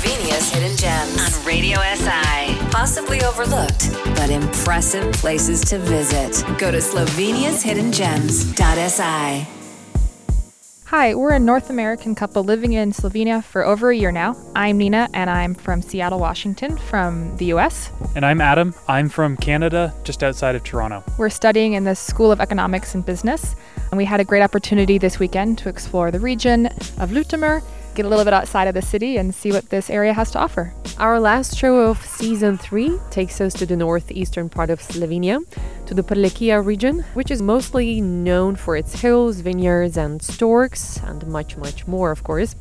Slovenia's hidden gems on Radio SI. Possibly overlooked, but impressive places to visit. Go to Slovenia's hidden slovenia'shiddengems.si. Hi, we're a North American couple living in Slovenia for over a year now. I'm Nina, and I'm from Seattle, Washington, from the US. And I'm Adam. I'm from Canada, just outside of Toronto. We're studying in the School of Economics and Business, and we had a great opportunity this weekend to explore the region of Ljutomer get a little bit outside of the city and see what this area has to offer. Our last show of season three takes us to the northeastern part of Slovenia, to the Prlekija region, which is mostly known for its hills, vineyards, and storks, and much, much more, of course.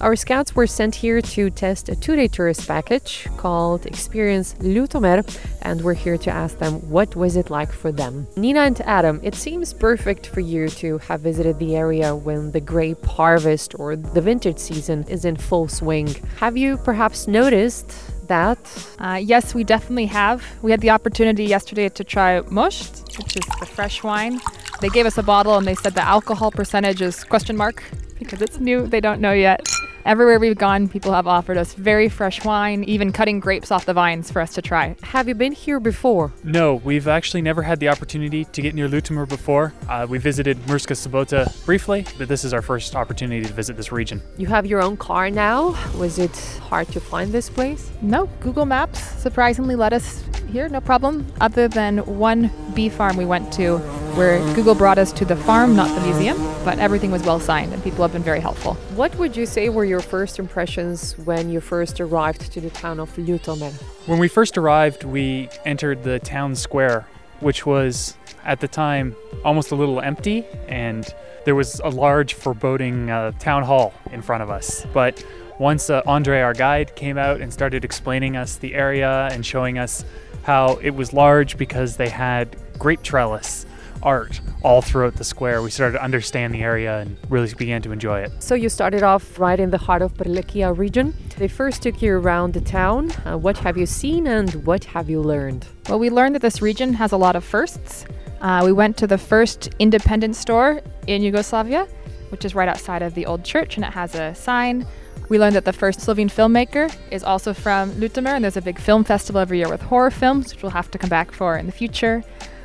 Our scouts were sent here to test a two day tourist package called Experience Ljutomer, and we're here to ask them what was it like for them. Nina and Adam, it seems perfect for you to have visited the area when the grape harvest or the vintage season is in full swing. Have you perhaps noticed that? Uh, yes, we definitely have. We had the opportunity yesterday to try Mosht, which is the fresh wine. They gave us a bottle and they said the alcohol percentage is question mark because it's new. They don't know yet. Everywhere we've gone, people have offered us very fresh wine, even cutting grapes off the vines for us to try. Have you been here before? No, we've actually never had the opportunity to get near Ljutomer before. Uh, we visited Murska Sobota briefly, but this is our first opportunity to visit this region. You have your own car now. Was it hard to find this place? No, Google Maps surprisingly led us here, no problem, other than one bee farm we went to where Google brought us to the farm, not the museum, but everything was well signed and people have been very helpful. What would you say were your first impressions when you first arrived to the town of Ljutomer? When we first arrived, we entered the town square, which was at the time almost a little empty and there was a large foreboding uh, town hall in front of us. But once uh, Andre, our guide, came out and started explaining us the area and showing us how it was large because they had grape trellis art all throughout the square. We started to understand the area and really began to enjoy it. So you started off right in the heart of Prlekija region. They first took you around the town. Uh, what have you seen and what have you learned? Well, we learned that this region has a lot of firsts. Uh, we went to the first independent store in Yugoslavia, which is right outside of the old church, and it has a sign. We learned that the first Slovene filmmaker is also from Ljutomer, and there's a big film festival every year with horror films, which we'll have to come back for in the future.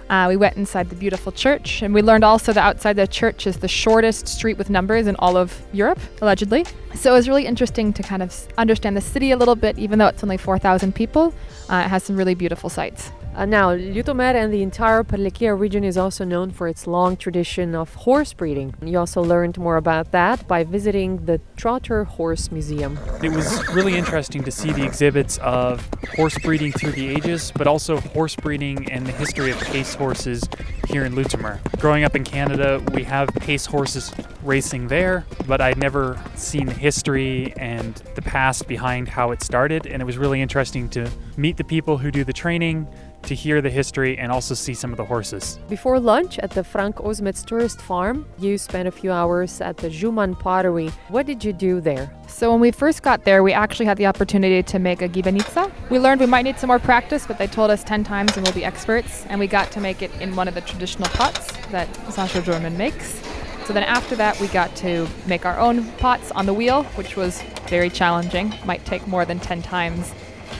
Uh, we went inside the beautiful church, and we learned also that outside the church is the shortest street with numbers in all of Europe, allegedly. So it was really interesting to kind of understand the city a little bit, even though it's only 4,000 people. Uh, it has some really beautiful sights. Uh, now, Ljutomer and the entire Prlekija region is also known for its long tradition of horse breeding. You also learned more about that by visiting the Trotter Horse Museum. It was really interesting to see the exhibits of horse breeding through the ages, but also horse breeding and the history of pace horses here in Ljutomer. Growing up in Canada, we have pace horses racing there, but I'd never seen the history and the past behind how it started, and it was really interesting to meet the people who do the training to hear the history and also see some of the horses. Before lunch at the Frank Ozmec tourist farm, you spent a few hours at the Juman pottery. What did you do there? So when we first got there, we actually had the opportunity to make a gibanica. We learned we might need some more practice, but they told us 10 times and we'll be experts. And we got to make it in one of the traditional pots that Sasha German makes. So then after that, we got to make our own pots on the wheel, which was very challenging. Might take more than 10 times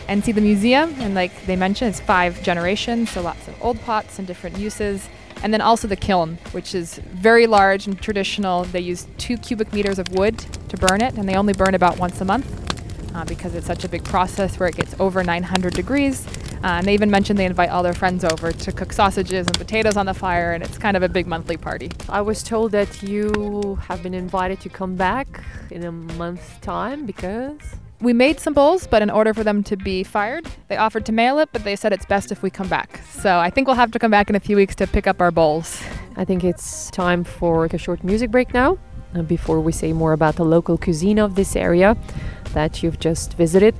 and see the museum. And like they mentioned, it's five generations, so lots of old pots and different uses. And then also the kiln, which is very large and traditional. They use two cubic meters of wood to burn it, and they only burn about once a month uh, because it's such a big process where it gets over 900 degrees. Uh, and they even mentioned they invite all their friends over to cook sausages and potatoes on the fire, and it's kind of a big monthly party. I was told that you have been invited to come back in a month's time because. We made some bowls, but in order for them to be fired, they offered to mail it, but they said it's best if we come back. So I think we'll have to come back in a few weeks to pick up our bowls. I think it's time for a short music break now, uh, before we say more about the local cuisine of this area that you've just visited.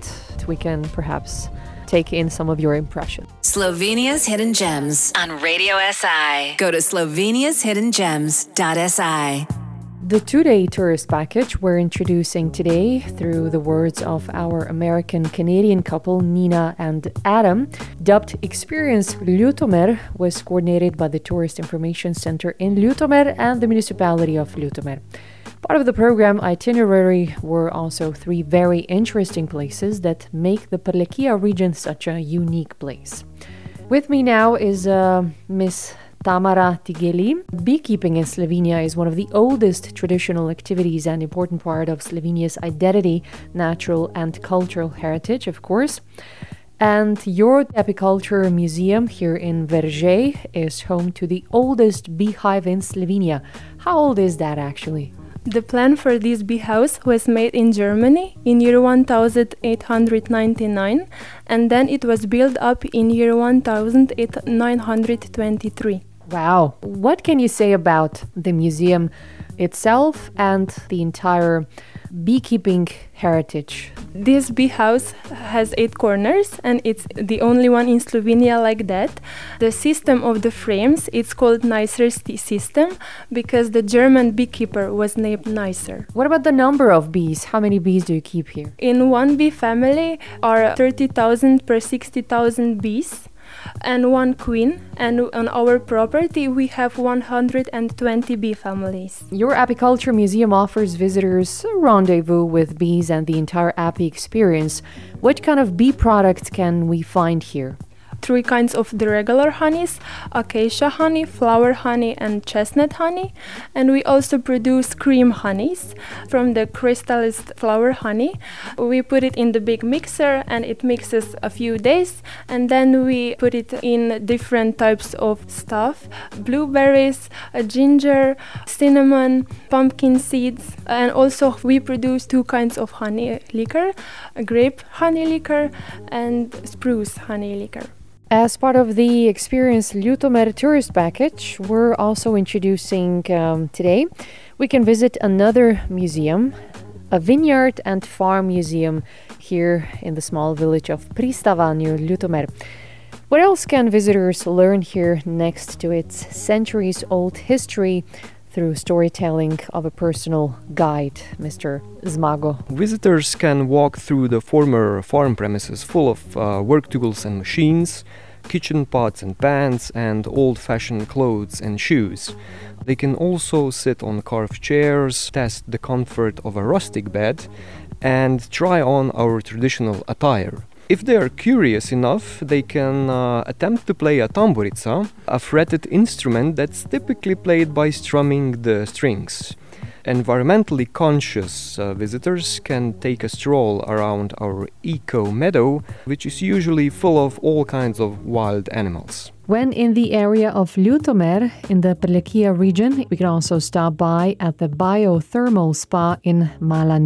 We can perhaps take in some of your impressions. Slovenia's Hidden Gems on Radio SI. Go to slovenia'shiddengems.si. The two day tourist package we're introducing today through the words of our American Canadian couple Nina and Adam, dubbed Experience Ljutomer, was coordinated by the Tourist Information Center in Ljutomer and the municipality of Ljutomer. Part of the program itinerary were also three very interesting places that make the Prlekija region such a unique place. With me now is uh, Miss Tamara Tigeli. Beekeeping in Slovenia is one of the oldest traditional activities and important part of Slovenia's identity, natural and cultural heritage, of course. And your apiculture museum here in Veržej is home to the oldest beehive in Slovenia. How old is that actually? The plan for this bee house was made in Germany in year 1899 and then it was built up in year 1923. Wow. What can you say about the museum itself and the entire beekeeping heritage? This bee house has eight corners and it's the only one in Slovenia like that. The system of the frames it's called Neisser system because the German beekeeper was named Neisser. What about the number of bees? How many bees do you keep here? In one bee family are 30,000 per 60,000 bees and one queen. And on our property, we have 120 bee families. Your apiculture museum offers visitors a rendezvous with bees and the entire api experience. What kind of bee products can we find here? Three kinds of the regular honeys acacia honey, flower honey, and chestnut honey. And we also produce cream honeys from the crystallized flower honey. We put it in the big mixer and it mixes a few days. And then we put it in different types of stuff blueberries, ginger, cinnamon, pumpkin seeds. And also, we produce two kinds of honey liquor grape honey liquor and spruce honey liquor. As part of the Experience Ljutomer tourist package, we're also introducing um, today. We can visit another museum, a vineyard and farm museum here in the small village of Pristava near. What else can visitors learn here next to its centuries old history through storytelling of a personal guide, Mr. Zmago. Visitors can walk through the former farm premises full of uh, work tools and machines, kitchen pots and pans, and old fashioned clothes and shoes. They can also sit on carved chairs, test the comfort of a rustic bed, and try on our traditional attire. If they are curious enough, they can uh, attempt to play a tamburica, a fretted instrument that's typically played by strumming the strings. Environmentally conscious uh, visitors can take a stroll around our eco meadow, which is usually full of all kinds of wild animals. When in the area of Ljutomer in the Prlekija region, we can also stop by at the biothermal spa in Mala.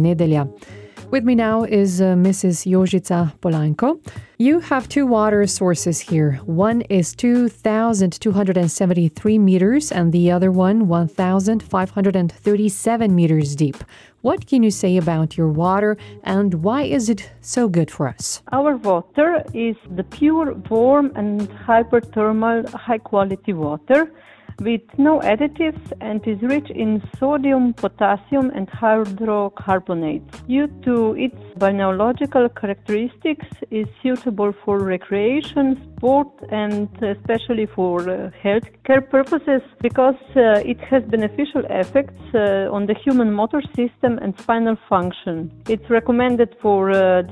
With me now is uh, Mrs. Jožica Polanko. You have two water sources here. One is 2,273 meters, and the other one 1,537 meters deep. What can you say about your water and why is it so good for us? Our water is the pure, warm, and hyperthermal, high quality water with no additives and is rich in sodium, potassium, and hydrocarbonates. Due to its biological characteristics, is suitable for recreation, sport, and especially for uh, healthcare purposes because uh, it has beneficial effects uh, on the human motor system and spinal function. It's recommended for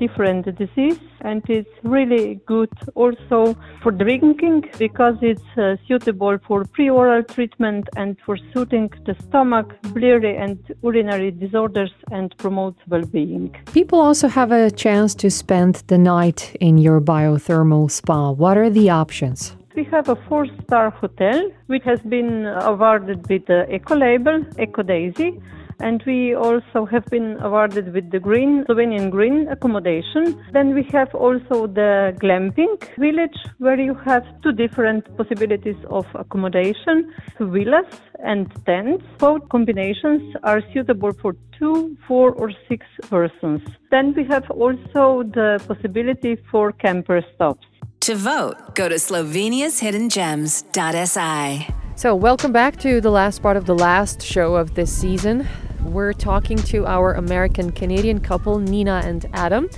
different diseases and it's really good also for drinking because it's suitable for pre-oral treatment and for soothing the stomach, biliary and urinary disorders and promotes well-being. People also have a chance to spend the night in your biothermal spa. What are the options? We have a four-star hotel which has been awarded with the Eco Label, Eco Daisy and we also have been awarded with the green Slovenian green accommodation. Then we have also the glamping village where you have two different possibilities of accommodation, villas and tents. Both combinations are suitable for two, four or six persons. Then we have also the possibility for camper stops. To vote, go to Slovenia's Hidden sloveniashiddengems.si. So, welcome back to the last part of the last show of this season. We're talking to our American Canadian couple, Nina and Adam.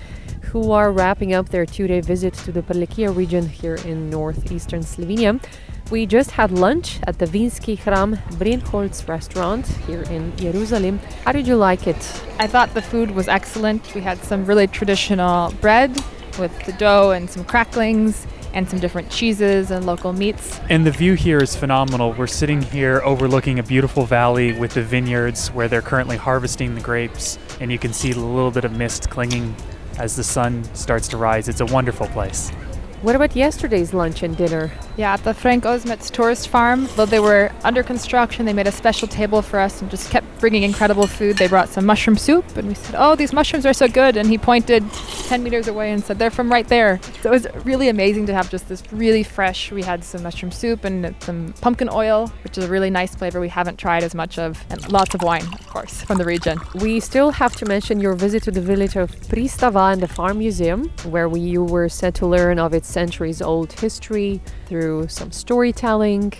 who are wrapping up their two day visit to the Prlekija region here in northeastern Slovenia. We just had lunch at the Vinski Hram Brinholz restaurant here in Jeruzalem. How did you like it? I thought the food was excellent. We had some really traditional bread with the dough and some cracklings and some different cheeses and local meats. And the view here is phenomenal. We're sitting here overlooking a beautiful valley with the vineyards where they're currently harvesting the grapes, and you can see a little bit of mist clinging as the sun starts to rise. It's a wonderful place. What about yesterday's lunch and dinner? Yeah, at the Frank Ozmec tourist farm, though they were under construction, they made a special table for us and just kept bringing incredible food. They brought some mushroom soup, and we said, Oh, these mushrooms are so good. And he pointed 10 meters away and said, They're from right there. So it was really amazing to have just this really fresh. We had some mushroom soup and some pumpkin oil, which is a really nice flavor we haven't tried as much of, and lots of wine, of course, from the region. We still have to mention your visit to the village of Pristava and the Farm Museum, where we, you were said to learn of its centuries old history through some storytelling.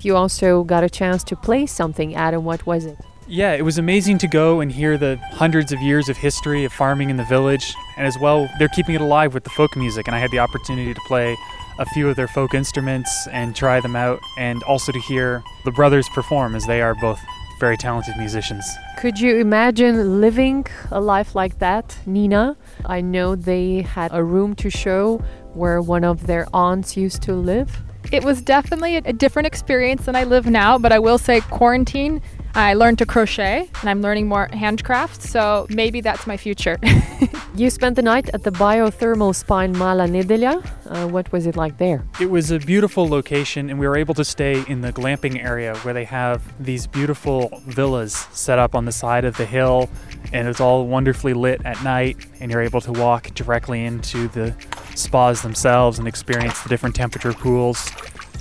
You also got a chance to play something. Adam, what was it? Yeah, it was amazing to go and hear the hundreds of years of history of farming in the village. And as well, they're keeping it alive with the folk music. And I had the opportunity to play a few of their folk instruments and try them out, and also to hear the brothers perform, as they are both very talented musicians. Could you imagine living a life like that, Nina? I know they had a room to show where one of their aunts used to live. It was definitely a different experience than I live now, but I will say quarantine I learned to crochet and I'm learning more handcraft, so maybe that's my future. you spent the night at the biothermal spine in Mala Nedelja. Uh, what was it like there? It was a beautiful location, and we were able to stay in the glamping area where they have these beautiful villas set up on the side of the hill, and it's all wonderfully lit at night, and you're able to walk directly into the spas themselves and experience the different temperature pools.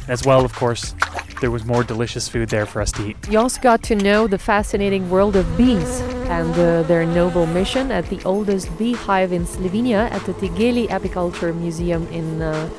As well, of course, there was more delicious food there for us to eat. You also got to know the fascinating world of bees and uh, their noble mission at the oldest beehive in Slovenia at the Tigeli Apiculture Museum in uh.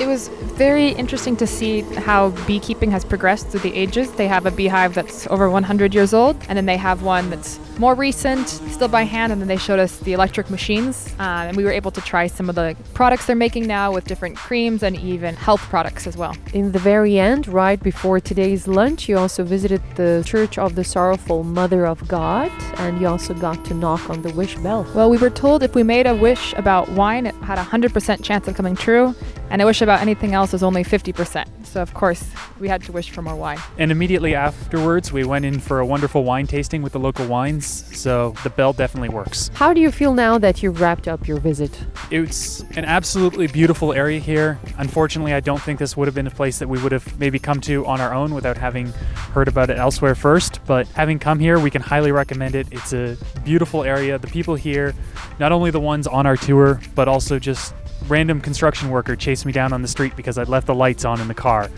It was very interesting to see how beekeeping has progressed through the ages. They have a beehive that's over 100 years old, and then they have one that's more recent, still by hand, and then they showed us the electric machines. Uh, and we were able to try some of the products they're making now with different creams and even health products as well. In the very end, right before today's lunch, you also visited the Church of the Sorrowful Mother of God, and you also got to knock on the wish bell. Well, we were told if we made a wish about wine, it had a 100% chance of coming true, and a wish about anything else was only 50%. So, of course, we had to wish for more wine. And immediately afterwards, we went in for a wonderful wine tasting with the local wines, so the bell definitely works. How do you feel now that you've wrapped up your visit? It's an absolutely beautiful area here. Unfortunately, I don't think this would have been a place that we would have maybe come to on our own without having heard about it elsewhere first. But having come here, we can highly recommend it. It's a beautiful area. The people here, not only the ones on our tour, but also just random construction worker chased me down on the street because I'd left the lights on in the car.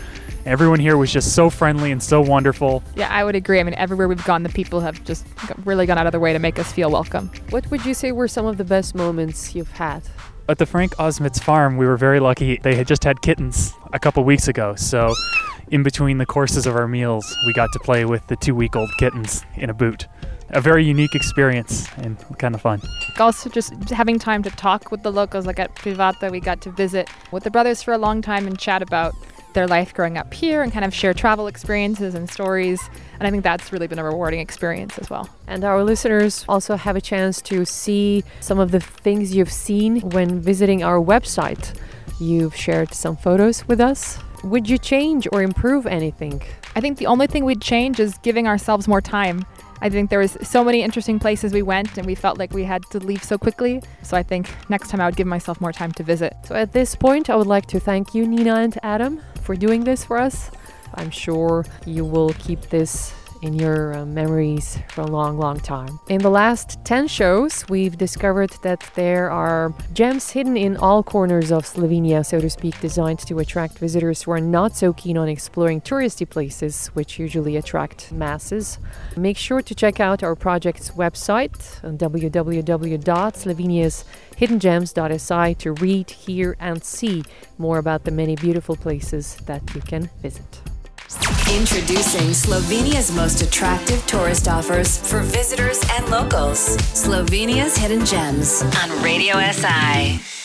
Everyone here was just so friendly and so wonderful. Yeah, I would agree. I mean, everywhere we've gone, the people have just really gone out of their way to make us feel welcome. What would you say were some of the best moments you've had? At the Frank Ozmec farm, we were very lucky. They had just had kittens a couple weeks ago, so in between the courses of our meals, we got to play with the two week old kittens in a boot a very unique experience and kind of fun. Also, just having time to talk with the locals, like at Pristava, we got to visit with the brothers for a long time and chat about their life growing up here and kind of share travel experiences and stories. And I think that's really been a rewarding experience as well. And our listeners also have a chance to see some of the things you've seen when visiting our website. You've shared some photos with us. Would you change or improve anything? I think the only thing we'd change is giving ourselves more time. I think there was so many interesting places we went and we felt like we had to leave so quickly. So I think next time I would give myself more time to visit. So at this point, I would like to thank you, Nina and Adam, for doing this for us. I'm sure you will keep this in your uh, memories for a long, long time. In the last 10 shows, we've discovered that there are gems hidden in all corners of Slovenia, so to speak, designed to attract visitors who are not so keen on exploring touristy places, which usually attract masses. Make sure to check out our project's website, www.slovenia'shiddengems.si, to read, hear, and see more about the many beautiful places that you can visit. Introducing Slovenia's most attractive tourist offers for visitors and locals. Slovenia's Hidden Gems on Radio SI.